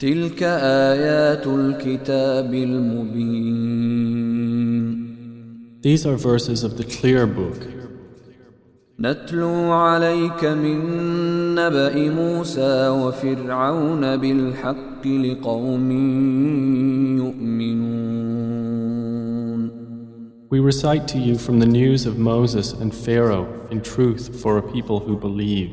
تلك آيات الكتاب المبين These are verses of the clear book. نتلو عليك من نبأ موسى وفرعون بالحق لقوم يؤمنون We recite to you from the news of Moses and Pharaoh in truth for a people who believe.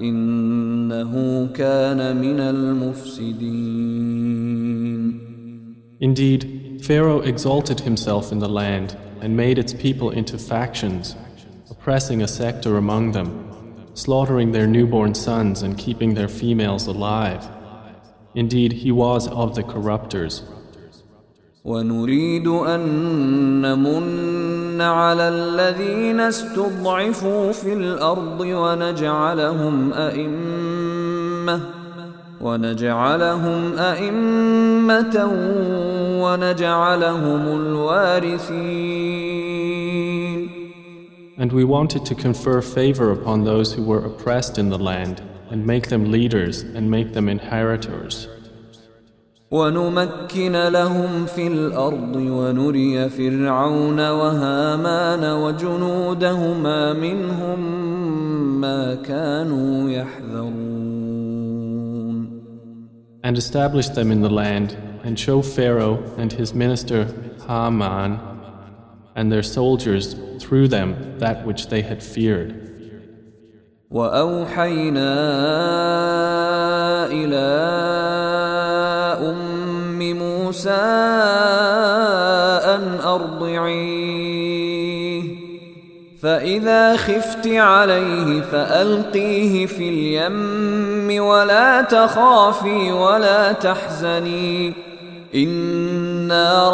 إنه كان من المفسدين Indeed, Pharaoh exalted himself in the land and made its people into factions, oppressing a sector among them, slaughtering their newborn sons and keeping their females alive. Indeed, he was of the corruptors. ونريد أن نمن على الذين استضعفوا في الأرض ونجعلهم أئمة ونجعلهم أئمة ونجعلهم الوارثين And we wanted to confer favor upon those who were oppressed in the land, and make them leaders and make them inheritors. ونمكن لهم في الأرض ونري فرعون وهامان وجنودهما منهم ما كانوا يحذرون And establish them in the land, and show Pharaoh and his minister Haman and their soldiers through them that which they had feared. وأوحينا إلى أم موسى أن أرضعيه. فإذا خفت عليه فألقيه في اليم ولا تخافي ولا تحزني. إنا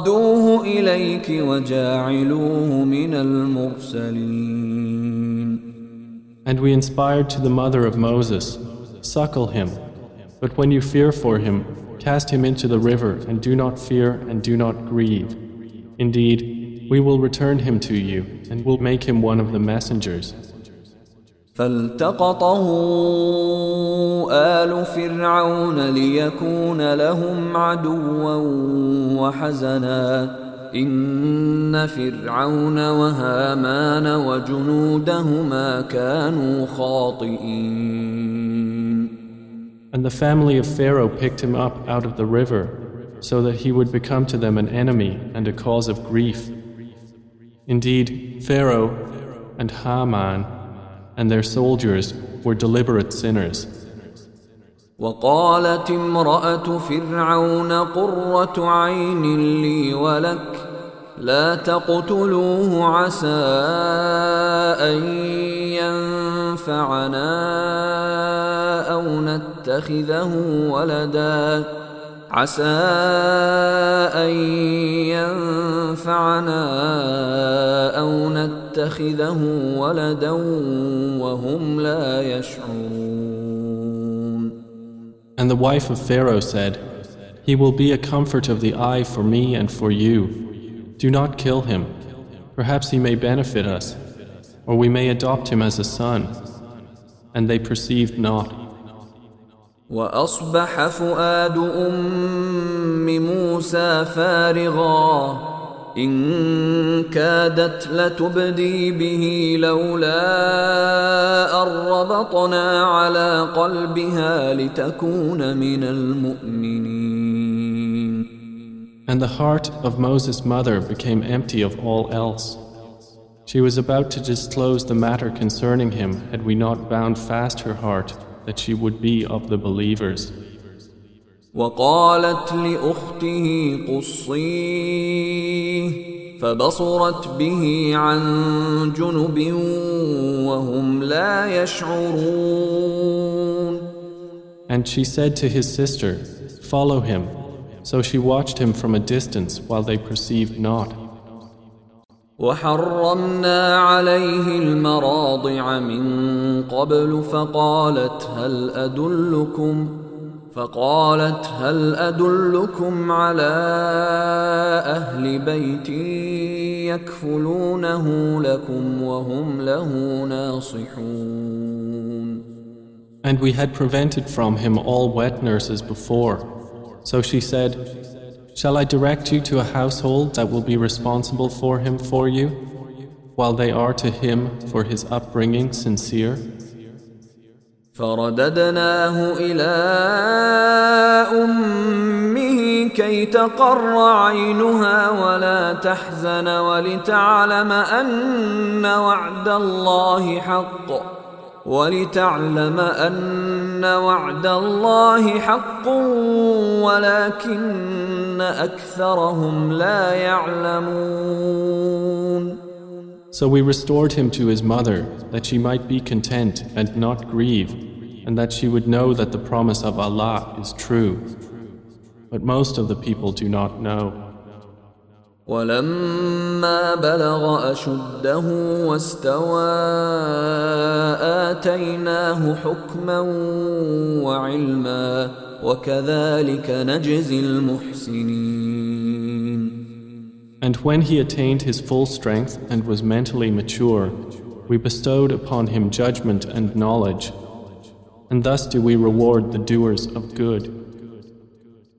رادوه إليك وجاعلوه من المرسلين. And we inspired to the mother of Moses, Suckle him, but when you fear for him, cast him into the river, and do not fear and do not grieve. Indeed, we will return him to you, and will make him one of the messengers. فالتقطه آل فرعون ليكون لهم عدوا وحزنا إن فرعون وهامان وجنودهما كانوا خاطئين And the family of Pharaoh picked him up out of the river, so that he would become to them an enemy and a cause of grief. Indeed, Pharaoh and Haman and their soldiers were deliberate sinners. وقالت امرأة فرعون قرة عين لي ولك لا تقتلوه عسى أن ينفعنا أو نتخذه ولدا عسى أن ينفعنا أو نتخذه ولدا وهم لا يشعرون And the wife of Pharaoh said, He will be a comfort of the eye for me and for you. Do not kill him. Perhaps he may benefit us, or we may adopt him as a son. And they perceived not. وأصبح فؤاد أم موسى فارغا إن كادت لتبدي به لولا أن ربطنا على قلبها لتكون من المؤمنين And the heart of Moses' mother became empty of all else. She was about to disclose the matter concerning him had we not bound fast her heart that she would be of the believers. وقالت لأخته قصيه فبصرت به عن جنب وهم لا يشعرون And she said to his sister, Follow him. So she watched him from a distance while they perceived not. وحرمنا عليه المراضع من قبل فقالت هل أدلكم فقالت هل أدلكم على أهل بيت يكفلونه لكم وهم له ناصحون And we had prevented from him all wet nurses before. So she said, Shall I direct you to a household that will be responsible for him for you, while they are to him for his upbringing sincere? فرددناه إلى أمه كي تقر عينها ولا تحزن ولتعلم أن وعد الله حق ولتعلم أن وعد الله حق ولكن أكثرهم لا يعلمون So we restored him to his mother, that she might be content and not grieve, and that she would know that the promise of Allah is true. But most of the people do not know. ولما بلغ أشده واستوى آتيناه حكما وعلما وكذلك نجزي المحسنين And when he attained his full strength and was mentally mature, we bestowed upon him judgment and knowledge, and thus do we reward the doers of good.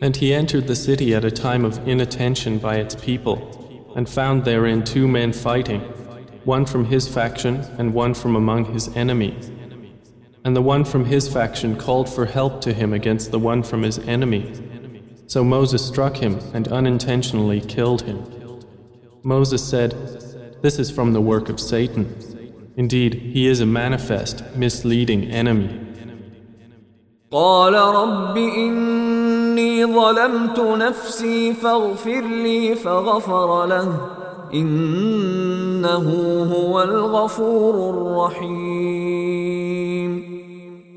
And he entered the city at a time of inattention by its people, and found therein two men fighting, one from his faction and one from among his enemies. And the one from his faction called for help to him against the one from his enemy. So Moses struck him and unintentionally killed him. Moses said, This is from the work of Satan. Indeed, he is a manifest, misleading enemy. قال رب إني ظلمت نفسي فاغفر لي فغفر له إنه هو الغفور الرحيم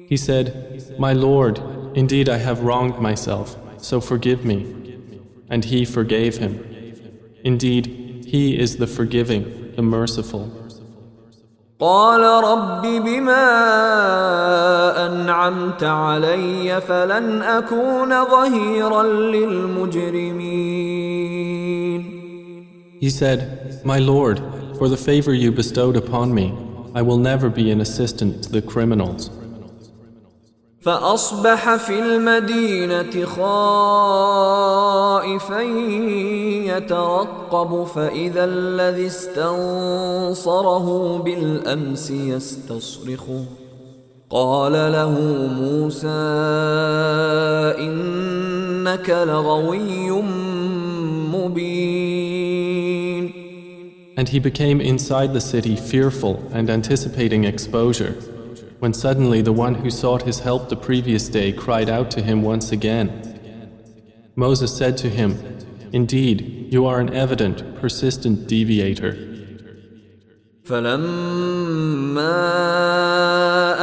He said, My Lord, indeed I have wronged myself, so forgive me. And he forgave him. Indeed, he is the forgiving, the merciful. قال رب بما أنعمت علي فلن أكون ظهيرا للمجرمين He said, My Lord, for the favor you bestowed upon me, I will never be an assistant to the criminals. فأصبح في المدينة خائفا يترقب فإذا الذي استنصره بالأمس يستصرخه قال له موسى إنك لغوي مبين. And he became inside the city fearful and anticipating exposure, when suddenly the one who sought his help the previous day cried out to him once again. Moses said to him, Indeed, you are an evident, persistent deviator. فلما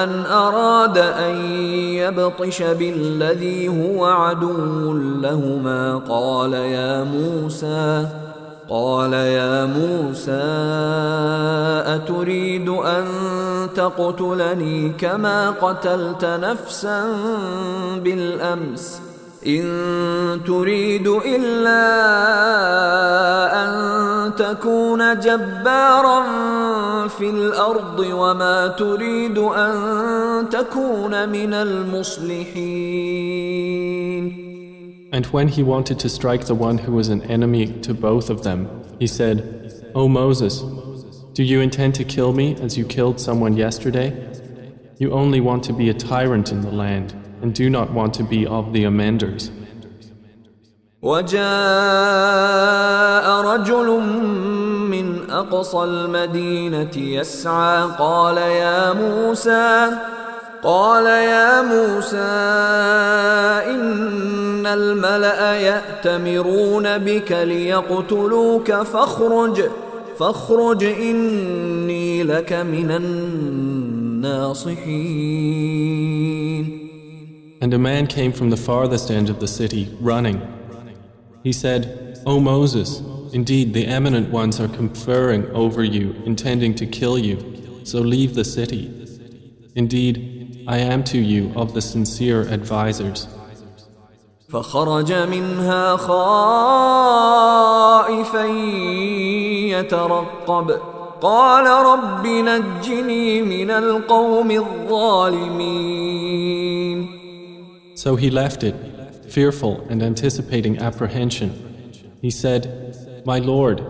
أن أراد أن يبطش بالذي هو عدو لهما قال يا موسى قال يا موسى أتريد أن تقتلني كما قتلت نفسا بالأمس؟ إن تريد إلا أن تكون جبارا في الأرض وما تريد أن تكون من المصلحين. And when he wanted to strike the one who was an enemy to both of them, he said, O Moses, do you intend to kill me as you killed someone yesterday? You only want to be a tyrant in the land and do not want to be of the amenders. وجاء رجل من أقصى المدينة يسعى قال يا موسى قال يا موسى إن الملأ يأتمرون بك ليقتلوك فاخرج فاخرج إني لك من الناصحين And a man came from the farthest end of the city, running. He said, O Moses, indeed the eminent ones are conferring over you, intending to kill you, so leave the city. Indeed, I am to you of the sincere advisers. فخرج منها خائفا يترقب قال رب نجني من القوم الظالمين So he left it, fearful and anticipating apprehension. He said, My Lord,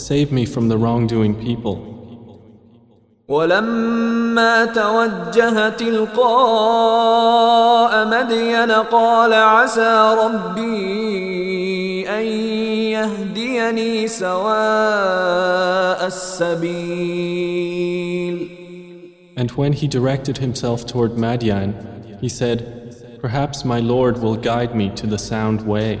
save me from the wrongdoing people. ولما توجه تلقاء مدين قال عسى ربي أن يهديني سواء السبيل And when he directed himself toward Madian, he said, Perhaps my Lord will guide me to the sound way.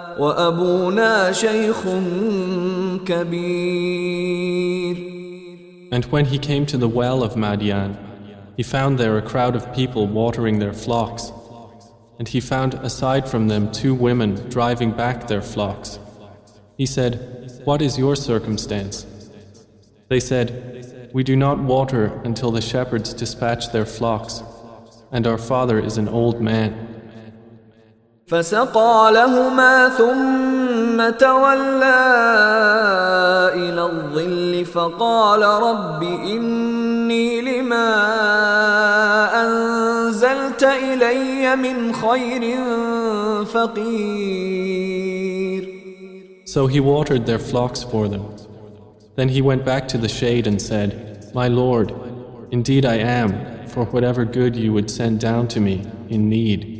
وأبونا شيخ كبير And when he came to the well of Madian, he found there a crowd of people watering their flocks. And he found aside from them two women driving back their flocks. He said, What is your circumstance? They said, We do not water until the shepherds dispatch their flocks, and our father is an old man. فسقى لهما ثم تولى إلى الظل فقال رب إني لما أنزلت إلي من خير فقير So he watered their flocks for them. Then he went back to the shade and said, My Lord, indeed I am, for whatever good you would send down to me, in need.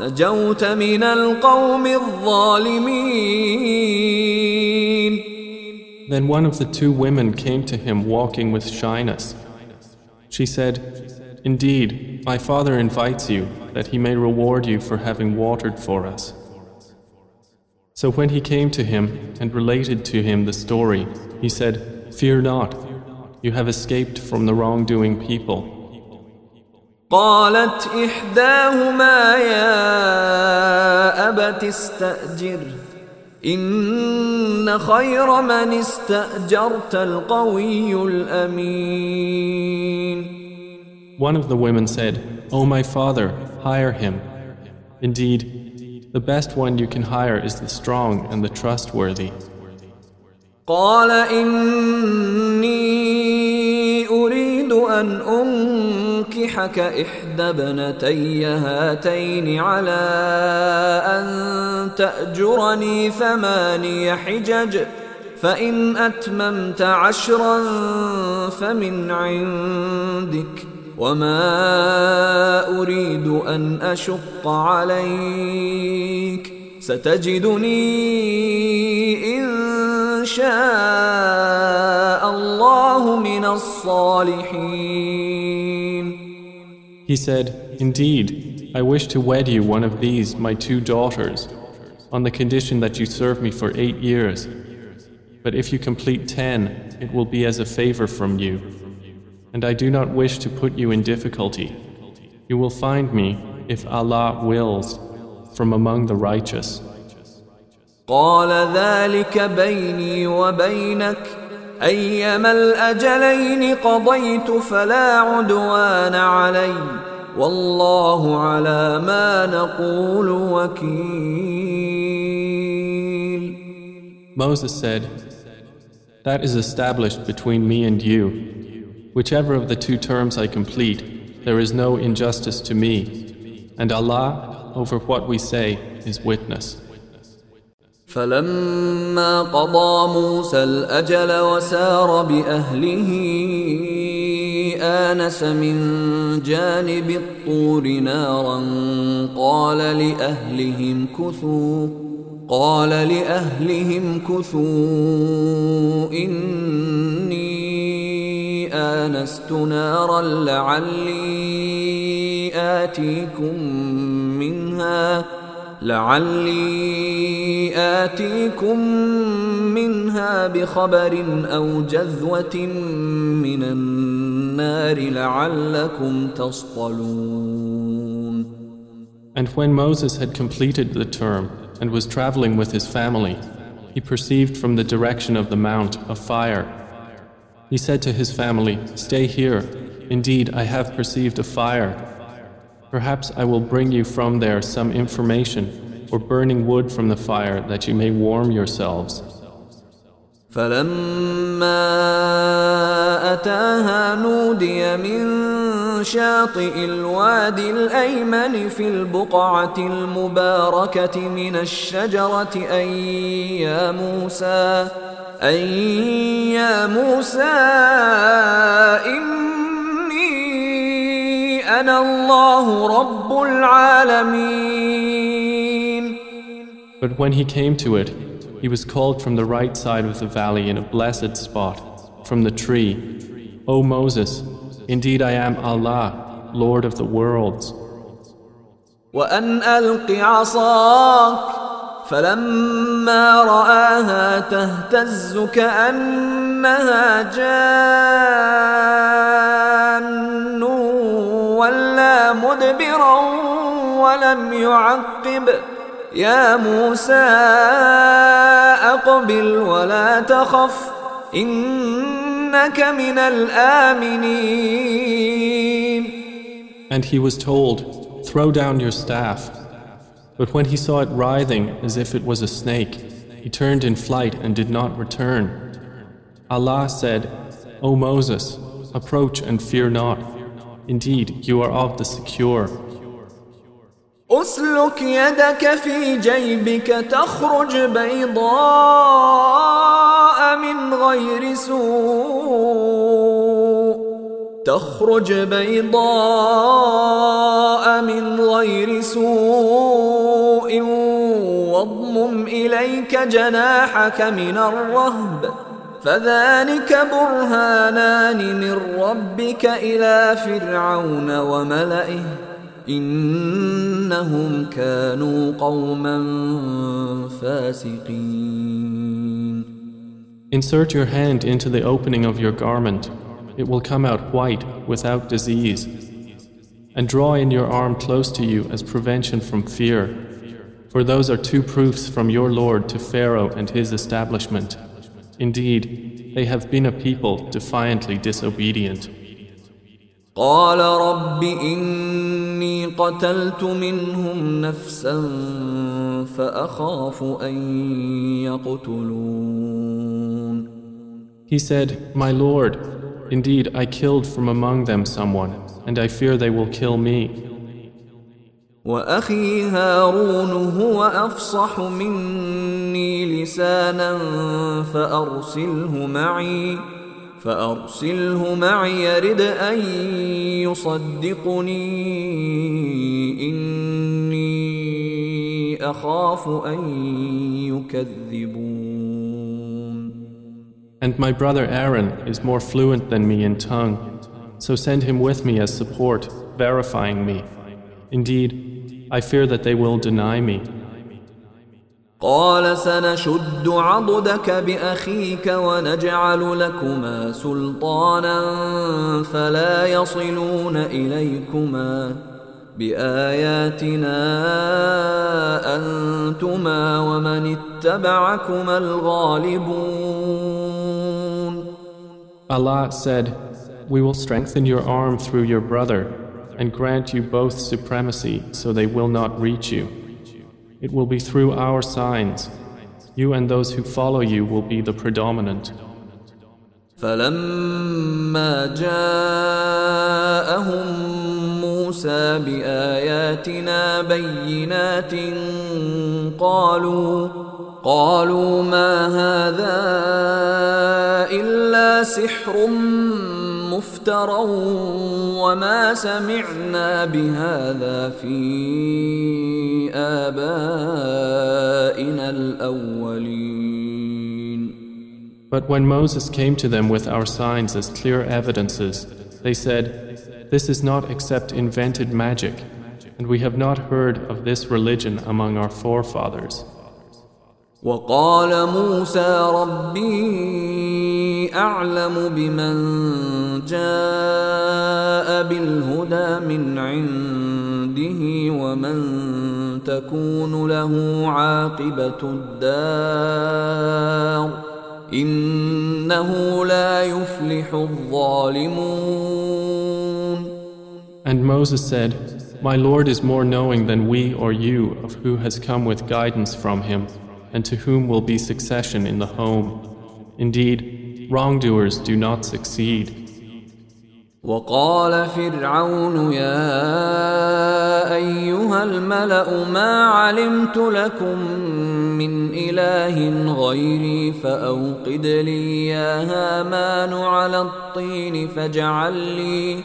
نجوت من القوم الظالمين Then one of the two women came to him walking with shyness. She said, Indeed, my father invites you that he may reward you for having watered for us. So when he came to him and related to him the story, he said, Fear not, you have escaped from the wrongdoing people. قالت إحداهما يا أبت استأجر إن خير من استأجرت القوي الأمين One of the women said, O my father, hire him. Indeed, the best one you can hire is the strong and the trustworthy. قال إني أن أنكحك إحدى ابنتي هاتين على أن تأجرني ثماني حجج فإن أتممت عشرا فمن عندك وما أريد أن أشق عليك. ستجدني إن شاء الله من الصالحين He said, Indeed, I wish to wed you one of these, my two daughters, on the condition that you serve me for eight years. But if you complete ten, it will be as a favor from you. And I do not wish to put you in difficulty. You will find me, if Allah wills, from among the righteous. قال ذلك بيني وبينك أيما الأجلين قضيت فلا عدوان علي والله على ما نقول وكيل Moses said, That is established between me and you. Whichever of the two terms I complete, there is no injustice to me, and Allah, over what we say, is witness. فلما قضى موسى الأجل وسار بأهله آنس من جانب الطور نارا قال لأهلهم كثوا قال لأهلهم كثوا إني آنست نارا لعلي آتيكم منها لعلي آتيكم منها بخبر أو جذوة من النار لعلكم تصطلون And when Moses had completed the term and was traveling with his family, he perceived from the direction of the mount a fire. He said to his family, Stay here. Indeed, I have perceived a fire. Perhaps I will bring you from there some information or burning wood from the fire that you may warm yourselves. فلما أتاها نودي من شاطئ الوادي الأيمن في البقعة المباركة من الشجرة أن يا موسى أن يا موسى إني أنا الله رب العالمين But when he came to it, he was called from the right side of the valley in a blessed spot, from the tree, O Moses, indeed I am Allah, Lord of the worlds. وأن ألق عصاك فلما رآها تهتز كأنها جان ولا مدبرا ولم يعقب يا موسى أقبل ولا تخف إنك من الآمنين And he was told, Throw down your staff. But when he saw it writhing as if it was a snake, he turned in flight and did not return. Allah said, O Moses, approach and fear not. Indeed, you are of the secure. أسلك يدك في جيبك تخرج بيضاء من غير سوء تخرج بيضاء من غير سوء واضمم إليك جناحك من الرهب فذلك برهانان من ربك إلى فرعون وملئه إنهم كانوا قوما فاسقين Insert your hand into the opening of your garment. It will come out white, without disease. And draw in your arm close to you as prevention from fear. For those are two proofs from your Lord to Pharaoh and his establishment. Indeed, they have been a people defiantly disobedient. قال رب إني إني قتلت منهم نفسا فأخاف أن يقتلون He said, My Lord, indeed I killed from among them someone, and I fear they will kill me. وأخي هارون هو أفصح مني لسانا فأرسله معي فأرسله معي يرد أن يصدقني إني أخاف أن يكذبون And my brother Aaron is more fluent than me in tongue, so send him with me as support, verifying me. Indeed, I fear that they will deny me. قال سنشد عضدك بأخيك ونجعل لكما سلطانا فلا يصلون إليكما بآياتنا أنتما ومن اتبعكما الغالبون Allah said, We will strengthen your arm through your brother and grant you both supremacy so they will not reach you. It will be through our signs. You and those who follow you will be the predominant. فلما جاءهم موسى بآياتنا بينات قالوا قالوا ما هذا إلا سحر مفترى وما سمعنا بهذا في آبائنا الأولين But when Moses came to them with our signs as clear evidences, they said, This is not except invented magic, and we have not heard of this religion among our forefathers. وقال موسى ربي أعلم بمن جاء بالهدى من عنده ومن تكون له عاقبة الدار إنه لا يفلح الظالمون And Moses said, My Lord is more knowing than we or you of who has come with guidance from him and to whom will be succession in the home. Indeed, wrongdoers do not succeed. وقال فرعون يا أيها الملأ ما علمت لكم من إله غيري فأوقد لي يا هامان على الطين فاجعل لي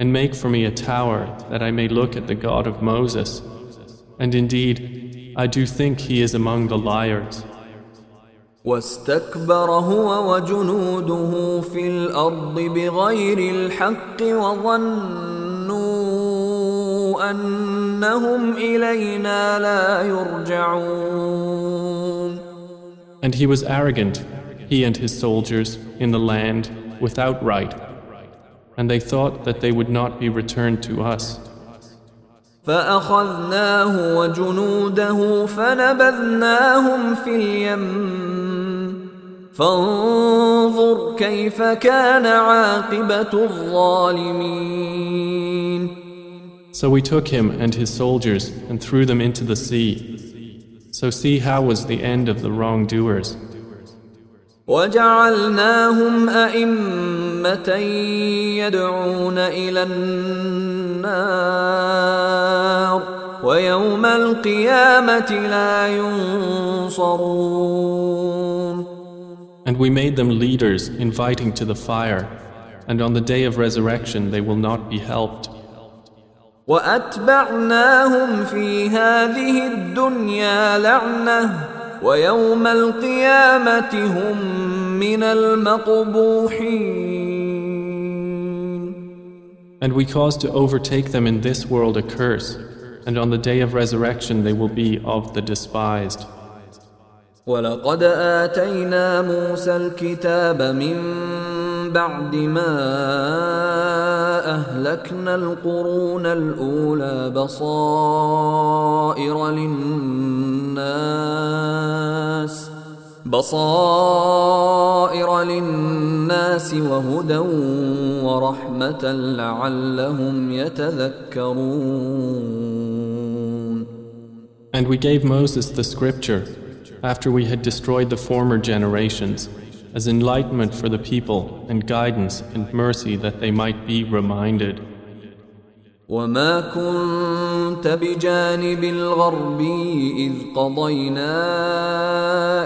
and make for me a tower that I may look at the God of Moses. And indeed, I do think he is among the liars. واستكبر هو وجنوده في الأرض بغير الحق وظنوا أنهم إلينا لا يرجعون And he was arrogant, he and his soldiers, in the land without right and they thought that they would not be returned to us. فأخذناه وجنوده فنبذناهم في اليم فانظر كيف كان عاقبة الظالمين So we took him and his soldiers and threw them into the sea. So see how was the end of the wrongdoers. وجعلناهم أئمة يدعون إلى النار ويوم القيامة لا ينصرون And we made them leaders inviting to the fire, and on the day of resurrection they will not be helped. وأتبعناهم في هذه الدنيا لعنةً ويوم القيامة هم من المقبوحين And we caused to overtake them in this world a curse, and on the day of resurrection they will be of the despised. ولقد آتينا موسى الكتاب من بعد ما أهلكنا القرون الأولى بصائر للناس بصائر للناس وهدى ورحمة لعلهم يتذكرون And we gave Moses the scripture after we had destroyed the former generations as enlightenment for the people and guidance and mercy that they might be reminded. وما كنت بجانب الغربي إذ قضينا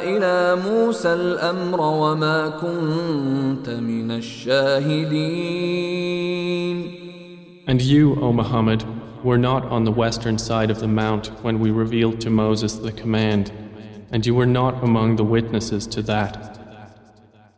إلى موسى الأمر وما كنت من الشاهدين And you, O Muhammad, were not on the western side of the mount when we revealed to Moses the command, and you were not among the witnesses to that.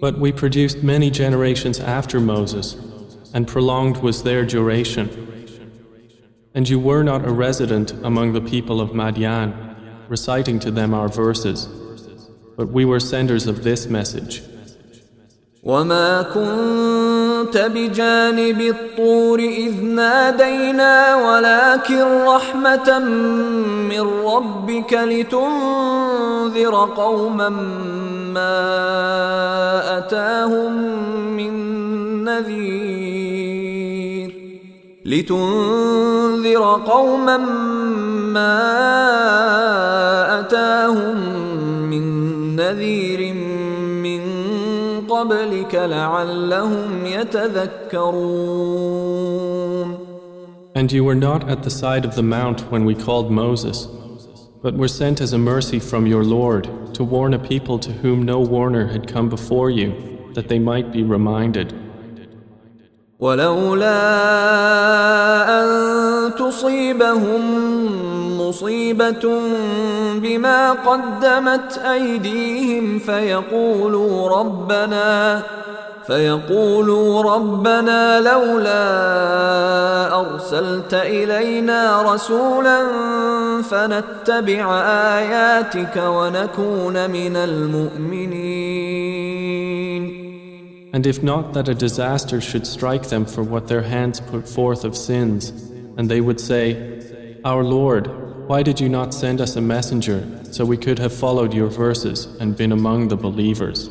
But we produced many generations after Moses, and prolonged was their duration. And you were not a resident among the people of Madian, reciting to them our verses, but we were senders of this message. وما كنت بجانب الطور إذ نادينا ولكن رحمة من ربك لتنذر قوما ما أتاهم من نذير لتنذر قوما ما أتاهم من نذير من قبلك لعلهم يتذكرون And you were not at the side of the mount when we called Moses, but were sent as a mercy from your Lord to warn a people to whom no warner had come before you, that they might be reminded. ولولا أن تصيبهم مصيبة بما قدمت أيديهم فيقولوا ربنا فيقولوا ربنا لولا أرسلت إلينا رسولا فنتبع آياتك ونكون من المؤمنين And if not that a disaster should strike them for what their hands put forth of sins, and they would say, Our Lord, why did you not send us a messenger so we could have followed your verses and been among the believers?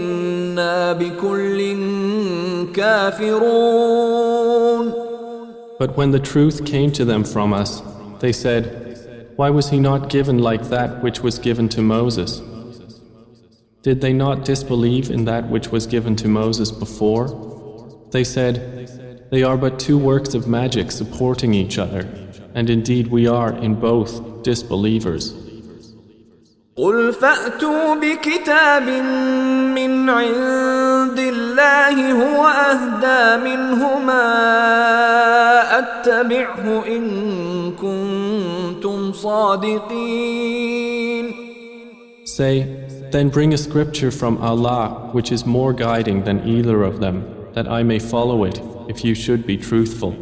انا بكل كافرون But when the truth came to them from us, they said, Why was he not given like that which was given to Moses? Did they not disbelieve in that which was given to Moses before? They said, They are but two works of magic supporting each other, and indeed we are in both disbelievers. قل فأتوا بكتاب من عند الله هو أهدى منهما أتبعه إن كنتم صادقين Say, then bring a scripture from Allah which is more guiding than either of them, that I may follow it if you should be truthful.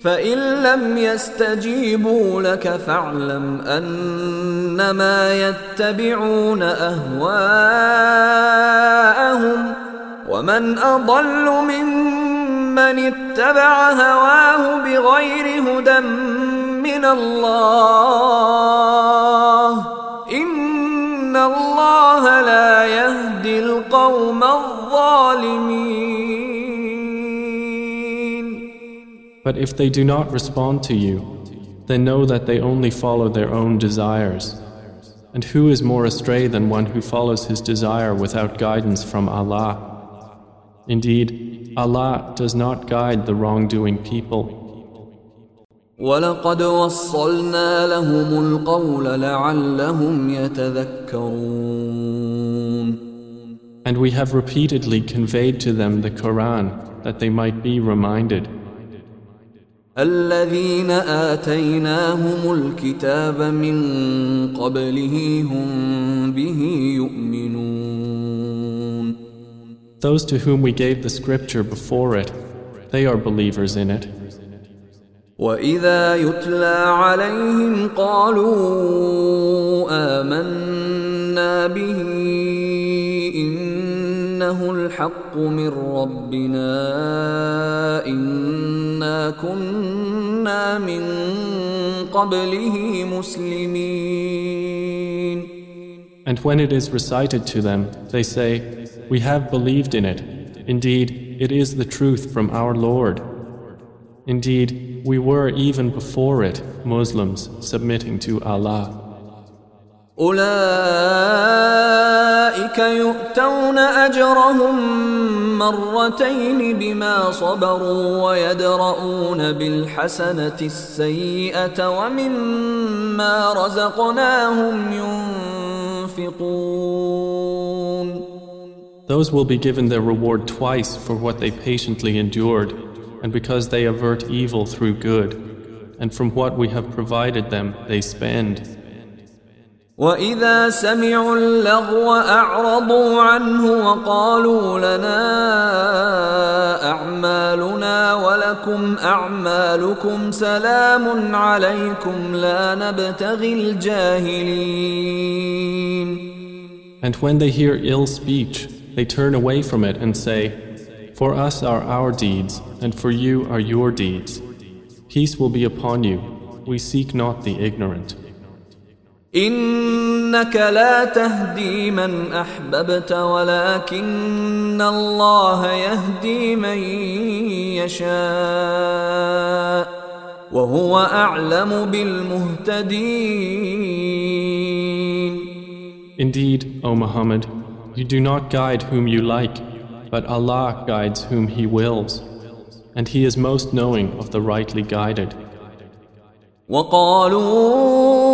فإن لم يستجيبوا لك فاعلم أنما يتبعون أهواءهم ومن أضل ممن اتبع هواه بغير هدى من الله الله لا يهدي القوم الظالمين But if they do not respond to you, then know that they only follow their own desires. And who is more astray than one who follows his desire without guidance from Allah? Indeed, Allah does not guide the wrongdoing people. ولقد وصلنا لهم القول لعلهم يتذكرون And we have repeatedly conveyed to them the Quran that they might be reminded. الذين آتيناهم الكتاب من قبله هم به يؤمنون Those to whom we gave the scripture before it, they are believers in it. وإذا يتلى عليهم قالوا آمنا به إنه الحق من ربنا إنا كنا من قبله مسلمين And when it is recited to them, they say, We have believed in it. Indeed, it is the truth from our Lord. Indeed, we were even before it Muslims submitting to Allah. أولئك يؤتون أجرهم مرتين بما صبروا ويدرؤون بالحسنة السيئة ومما رزقناهم ينفقون Those will be given their reward twice for what they patiently endured and because they avert evil through good, and from what we have provided them they spend. وإذا سمعوا اللغو أعرضوا عنه وقالوا لنا أعمالنا ولكم أعمالكم سلام عليكم لا نبتغي الجاهلين And when they hear ill speech, they turn away from it and say, For us are our deeds, and for you are your deeds. Peace will be upon you. We seek not the ignorant. إنك لا تهدي من أحببت ولكن الله يهدي من يشاء وهو أعلم بالمهتدين Indeed, O Muhammad, you do not guide whom you like, but Allah guides whom He wills, and He is most knowing of the rightly guided. وقالوا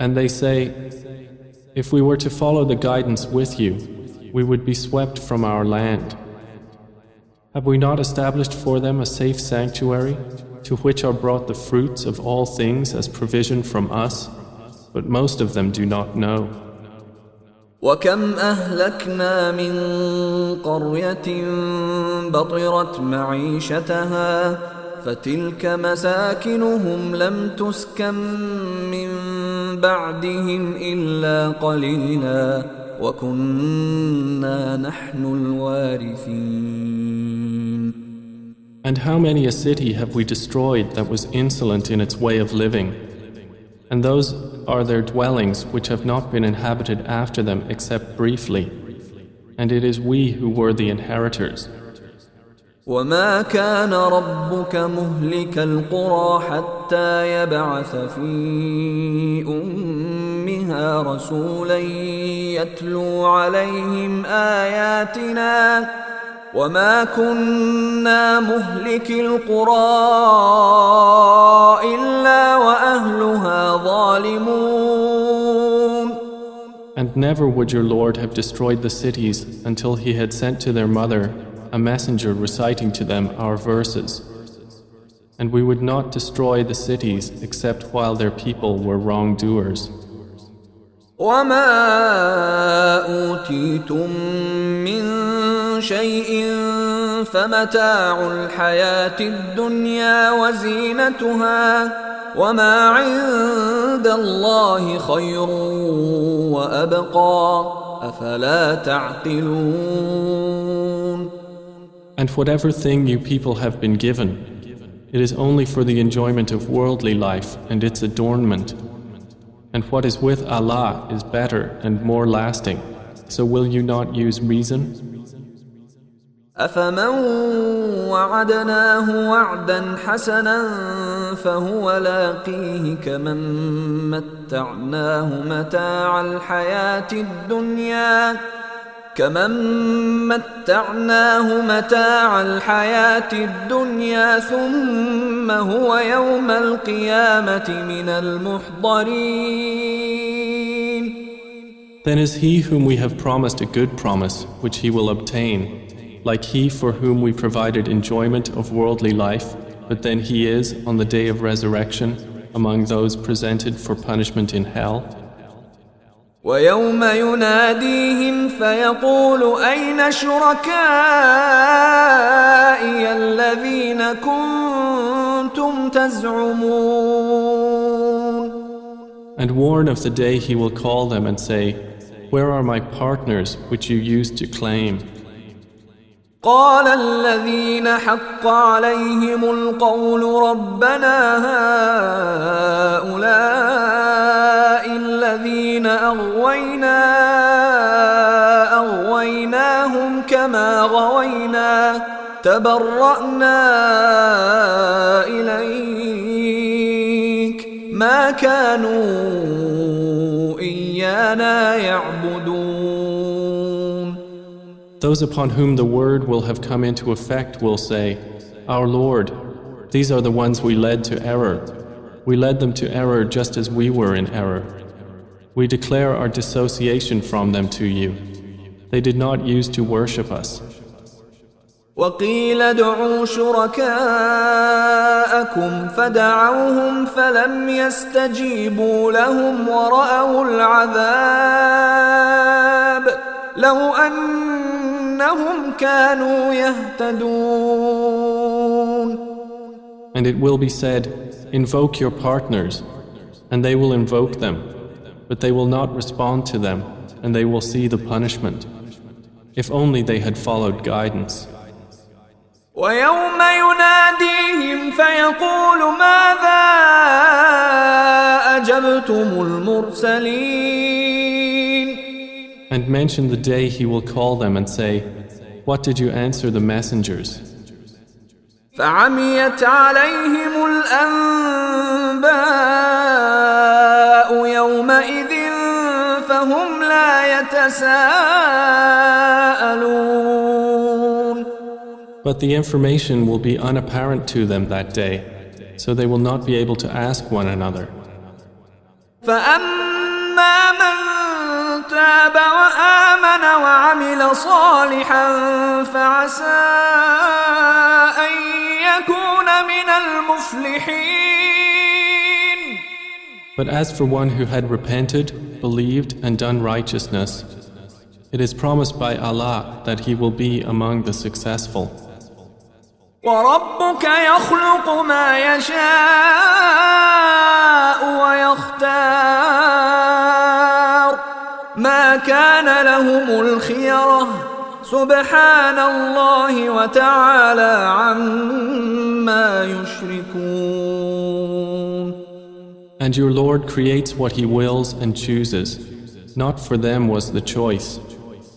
And they say, If we were to follow the guidance with you, we would be swept from our land. Have we not established for them a safe sanctuary, to which are brought the fruits of all things as provision from us? But most of them do not know. وكم أهلكنا من قرية بطرت معيشتها فتلك مساكنهم لم تسكن من بعدهم إلا قليلا وكنا نحن الوارثين And how many a city have we destroyed that was insolent in its way of living? And those are their dwellings which have not been inhabited after them except briefly. And it is we who were the inheritors. وما كان ربك مهلك القرى حتى يبعث في أمها رسولا يتلو عليهم آياتنا وما كنا مهلك القرى إلا وأهلها ظالمون. And never would your Lord have destroyed the cities until he had sent to their mother a messenger reciting to them our verses. And we would not destroy the cities except while their people were wrongdoers. وما اوتيتم من شيء فمتاع الحياه الدنيا وزينتها وما عند الله خير وابقى افلا تعقلون And whatever thing you people have been given, it is only for the enjoyment of worldly life and its adornment. And what is with Allah is better and more lasting. So will you not use reason? أفمن وعدناه وعدا حسنا فهو لاقيه كمن متعناه متاع الحياة الدنيا كمن متعناه متاع الحياة الدنيا ثم هو يوم القيامة من المحضرين Then is he whom we have promised a good promise, which he will obtain, like he for whom we provided enjoyment of worldly life, but then he is, on the day of resurrection, among those presented for punishment in hell. ويوم يناديهم فيقول أين شركائي الذين كنتم تزعمون And warn of the day he will call them and say, Where are my partners which you used to claim? قال الذين حق عليهم القول ربنا هؤلاء الذين أغوينا أغويناهم كما غوينا تبرأنا إليك ما كانوا إيانا يعبدون Those upon whom the word will have come into effect will say, Our Lord, these are the ones we led to error. We led them to error just as we were in error. We declare our dissociation from them to you. They did not use to worship us. وقيل ادعوا شركاءكم فدعوهم فلم يستجيبوا لهم ورأوا العذاب لو أنهم كانوا يهتدون And it will be said, Invoke your partners, and they will invoke them, but they will not respond to them, and they will see the punishment. If only they had followed guidance. ويوم يناديهم فيقول ماذا أجبتم المرسلين And mention the day he will call them and say, What did you answer the messengers? فعميت عليهم الأنباء يومئذ فهم لا يتساءلون But the information will be unapparent to them that day, so they will not be able to ask one another. فأما من تاب وآمن وعمل صالحا فعسى أن يكون من المفلحين But as for one who had repented, believed, and done righteousness, it is promised by Allah that he will be among the successful. وربك يخلق ما يشاء ويختار ما كان لهم الخيرة سبحان الله وتعالى عما يشركون And your Lord creates what He wills and chooses. Not for them was the choice.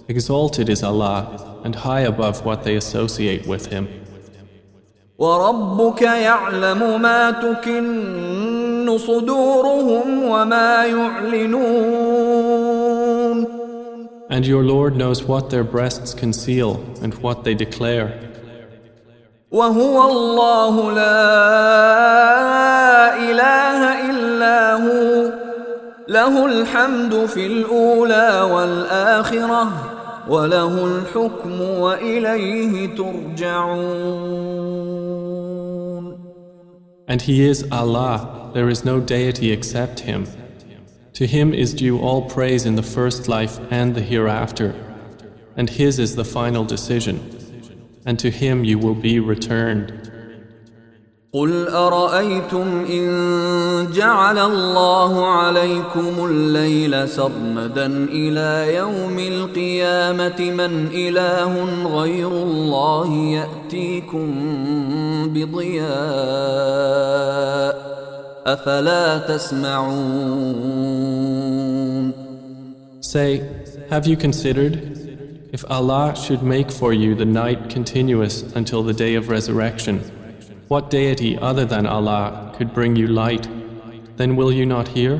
Exalted is Allah, and high above what they associate with Him. وربك يعلم ما تكن صدورهم وما يعلنون And your Lord knows what their breasts conceal and what they declare. وهو الله لا إله إلا هو له الحمد في الأولى والآخرة وله الحكم وإليه ترجعون And He is Allah, there is no deity except Him. To him is due all praise in the first life and the hereafter, and his is the final decision, and to him you will be returned. قل أرأيتم إن جعل الله عليكم الليل سرمدا إلى يوم القيامة من إله غير الله يأتيكم بضياء أفلا تسمعون Say, have you considered if Allah should make for you the night continuous until the day of resurrection? What deity other than Allah could bring you light? Then will you not hear?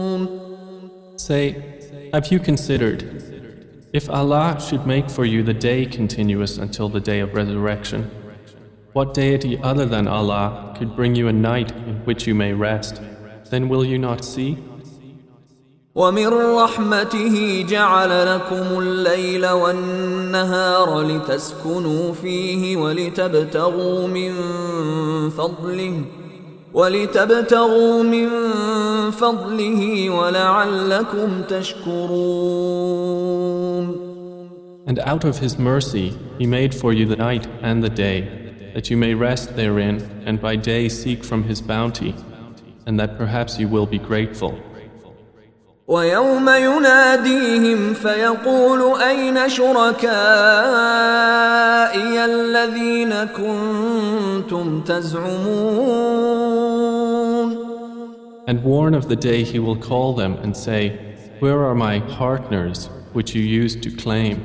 Say, have you considered if Allah should make for you the day continuous until the day of resurrection? What deity other than Allah could bring you a night in which you may rest? Then will you not see? ومن رحمته جعل لكم الليل والنهار لتسكنوا فيه ولتبتغوا من فضله ولتبتغوا من فضله ولعلكم تشكرون And out of His mercy He made for you the night and the day, that you may rest therein and by day seek from His bounty, and that perhaps you will be grateful. ويوم يناديهم فيقول أين شركائي الذين كنتم تزعمون And warn of the day He will call them and say, Where are my partners which you used to claim?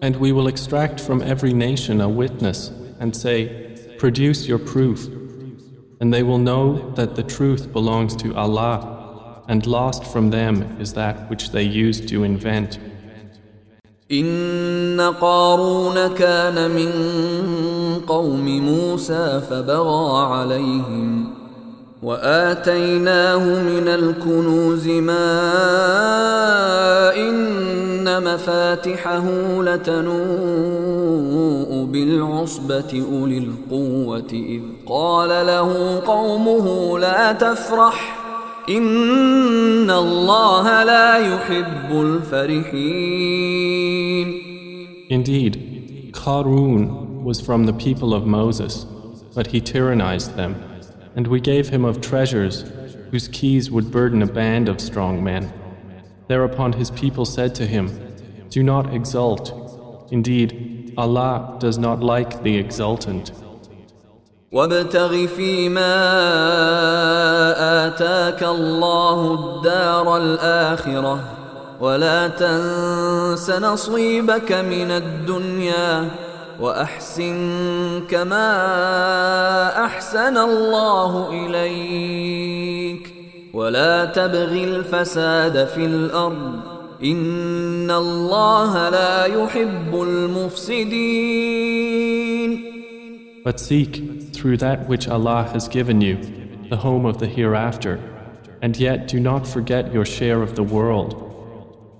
And we will extract from every nation a witness and say, Produce your proof. And they will know that the truth belongs to Allah, and lost from them is that which they used to invent. إن قارون كان من قوم موسى فبغى عليهم وآتيناه من الكنوز ما إن مفاتحه لتنوء بالعصبة أولي القوة إذ قال له قومه لا تفرح إن الله لا يحب الفرحين Indeed, Qarun was from the people of Moses, but he tyrannized them, and we gave him of treasures whose keys would burden a band of strong men. Thereupon his people said to him, Do not exult. Indeed, Allah does not like the exultant. وابتغ فيما آتاك الله الدار الآخرة ولا تنس نصيبك من الدنيا وأحسن كما أحسن الله إليك ولا تبغ الفساد في الأرض إن الله لا يحب المفسدين But seek, through that which Allah has given you, the home of the hereafter, and yet do not forget your share of the world.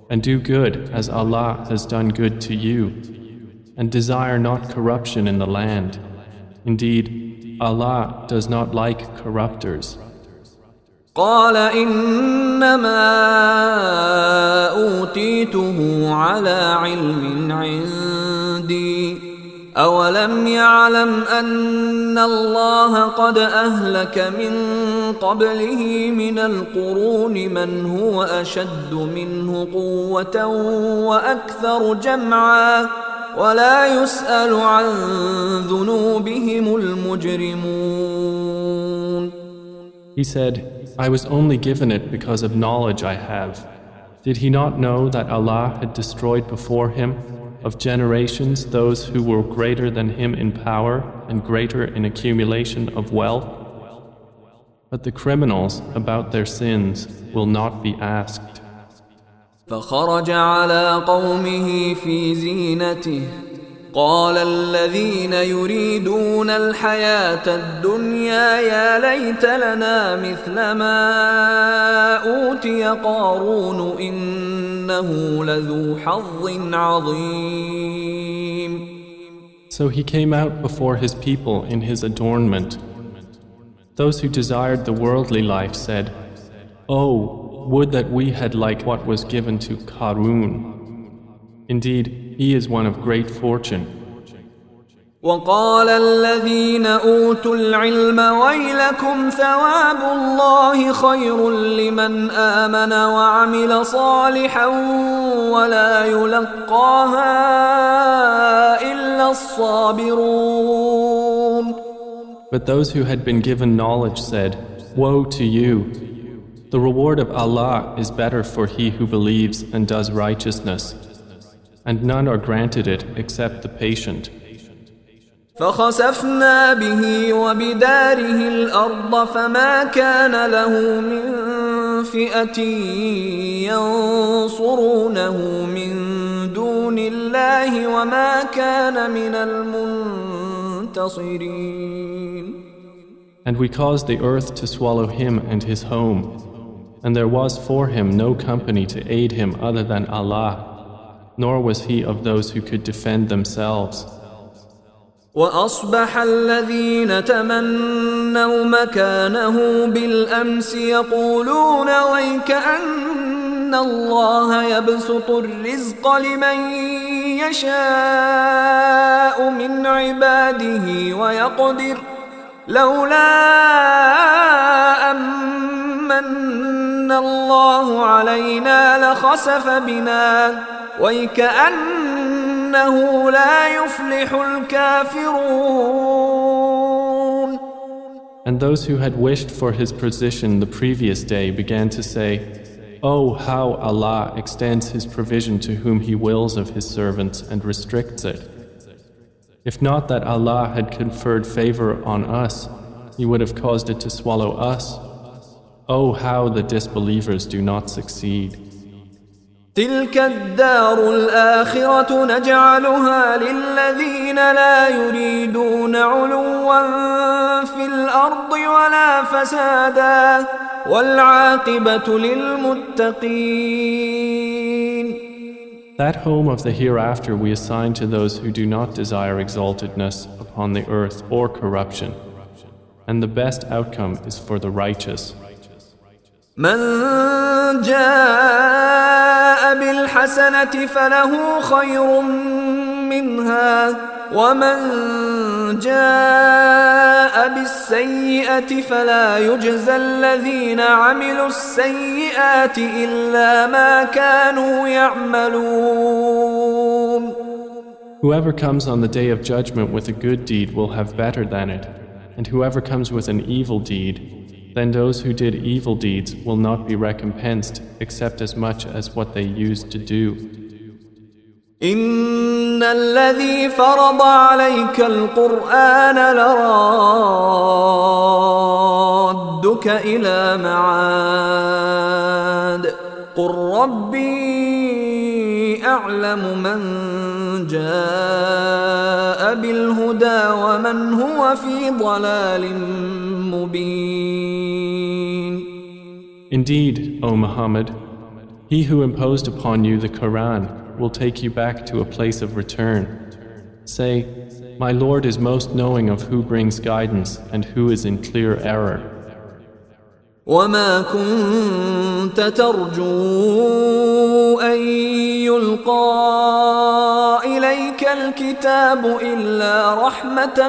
And do good as Allah has done good to you, And desire not corruption in the land. Indeed, Allah does not like corrupters. قال إنما أوتيته على علم عندي أولم يعلم أن الله قد أهلك من قبله من القرون من هو أشد منه قوة وأكثر جمعا ولا يسأل عن ذنوبهم المجرمون He said, I was only given it because of knowledge I have. Did he not know that Allah had destroyed before him of generations those who were greater than him in power and greater in accumulation of wealth. But the criminals about their sins will not be asked. فخرج على قومه في زينته قال الذين يريدون الحياة الدنيا يا ليت لنا مثل ما أوتي قارون إنه لذو حظ عظيم So he came out before his people in his adornment. Those who desired the worldly life said, Oh, would that we had like what was given to Karun. Indeed, he is one of great fortune. وقال الذين اوتوا العلم ويلكم ثواب الله خير لمن امن وعمل صالحا ولا يلقاها الا الصابرون But those who had been given knowledge said, Woe to you! The reward of Allah is better for he who believes and does righteousness. and none are granted it except the patient. فخسفنا به وبداره الأرض فما كان له من فئة ينصرونه من دون الله وما كان من المنتصرين And we caused the earth to swallow him and his home, and there was for him no company to aid him other than Allah nor was he of those who could defend themselves. وأصبح الذين تمنوا مكانه بالأمس يقولون ويكأن الله يبسط الرزق لمن يشاء من عباده ويقدر لولا أمن الله علينا لخسف بنا ويكأنه لا يفلح الكافرون And those who had wished for his position the previous day began to say, Oh, how Allah extends His provision to whom He wills of His servants and restricts it. If not that Allah had conferred favor on us, He would have caused it to swallow us. Oh, how the disbelievers do not succeed. تلك الدار الآخرة نجعلها للذين لا يريدون علوا في الأرض ولا فسادا والعاقبة للمتقين That home of the hereafter we assign to those who do not desire exaltedness upon the earth or corruption. And the best outcome is for the righteous. من جاء بالحسنة فله خير منها ومن جاء بالسيئة فلا يجزى الذين عملوا السيئات إلا ما كانوا يعملون Whoever comes on the day of judgment with a good deed will have better than it, and whoever comes with an evil deed then those who did evil deeds will not be recompensed except as much as what they used to do. إن الذي فرض عليك القرآن لرادك إلى معاد قل ربي أعلم من جاء بالهدى ومن هو في ضلال مبين Indeed, O Muhammad, he who imposed upon you the Quran will take you back to a place of return. Say, My Lord is most knowing of who brings guidance and who is in clear error. وما كنت ترجو أن يلقى إليك الكتاب إلا رحمة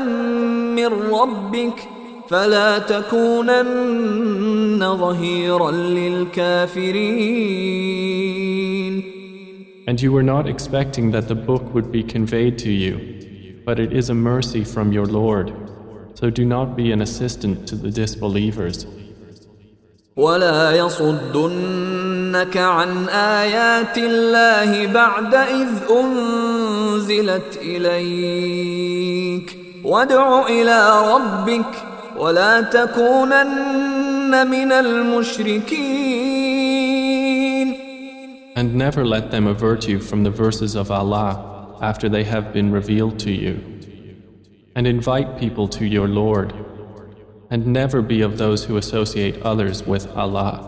من ربك فلا تكونن ظهيرا للكافرين And you were not expecting that the book would be conveyed to you, but it is a mercy from your Lord. So do not be an assistant to the disbelievers. ولا يصدنك عن آيات الله بعد إذ أنزلت إليك وادع إلى ربك ولا تكونن من المشركين And never let them avert you from the verses of Allah after they have been revealed to you. And invite people to your Lord. And never be of those who associate others with Allah.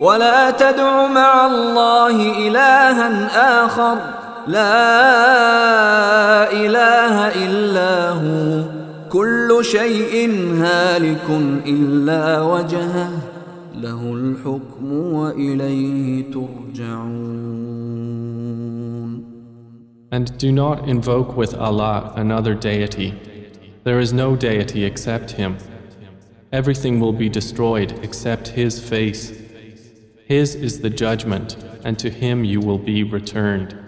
ولا تدع مع الله إلها آخر لا إله إلا هو كل شيء هالك إلا وجهه له الحكم وإليه ترجعون And do not invoke with Allah another deity. There is no deity except Him. Everything will be destroyed except His face. His is the judgment, and to Him you will be returned.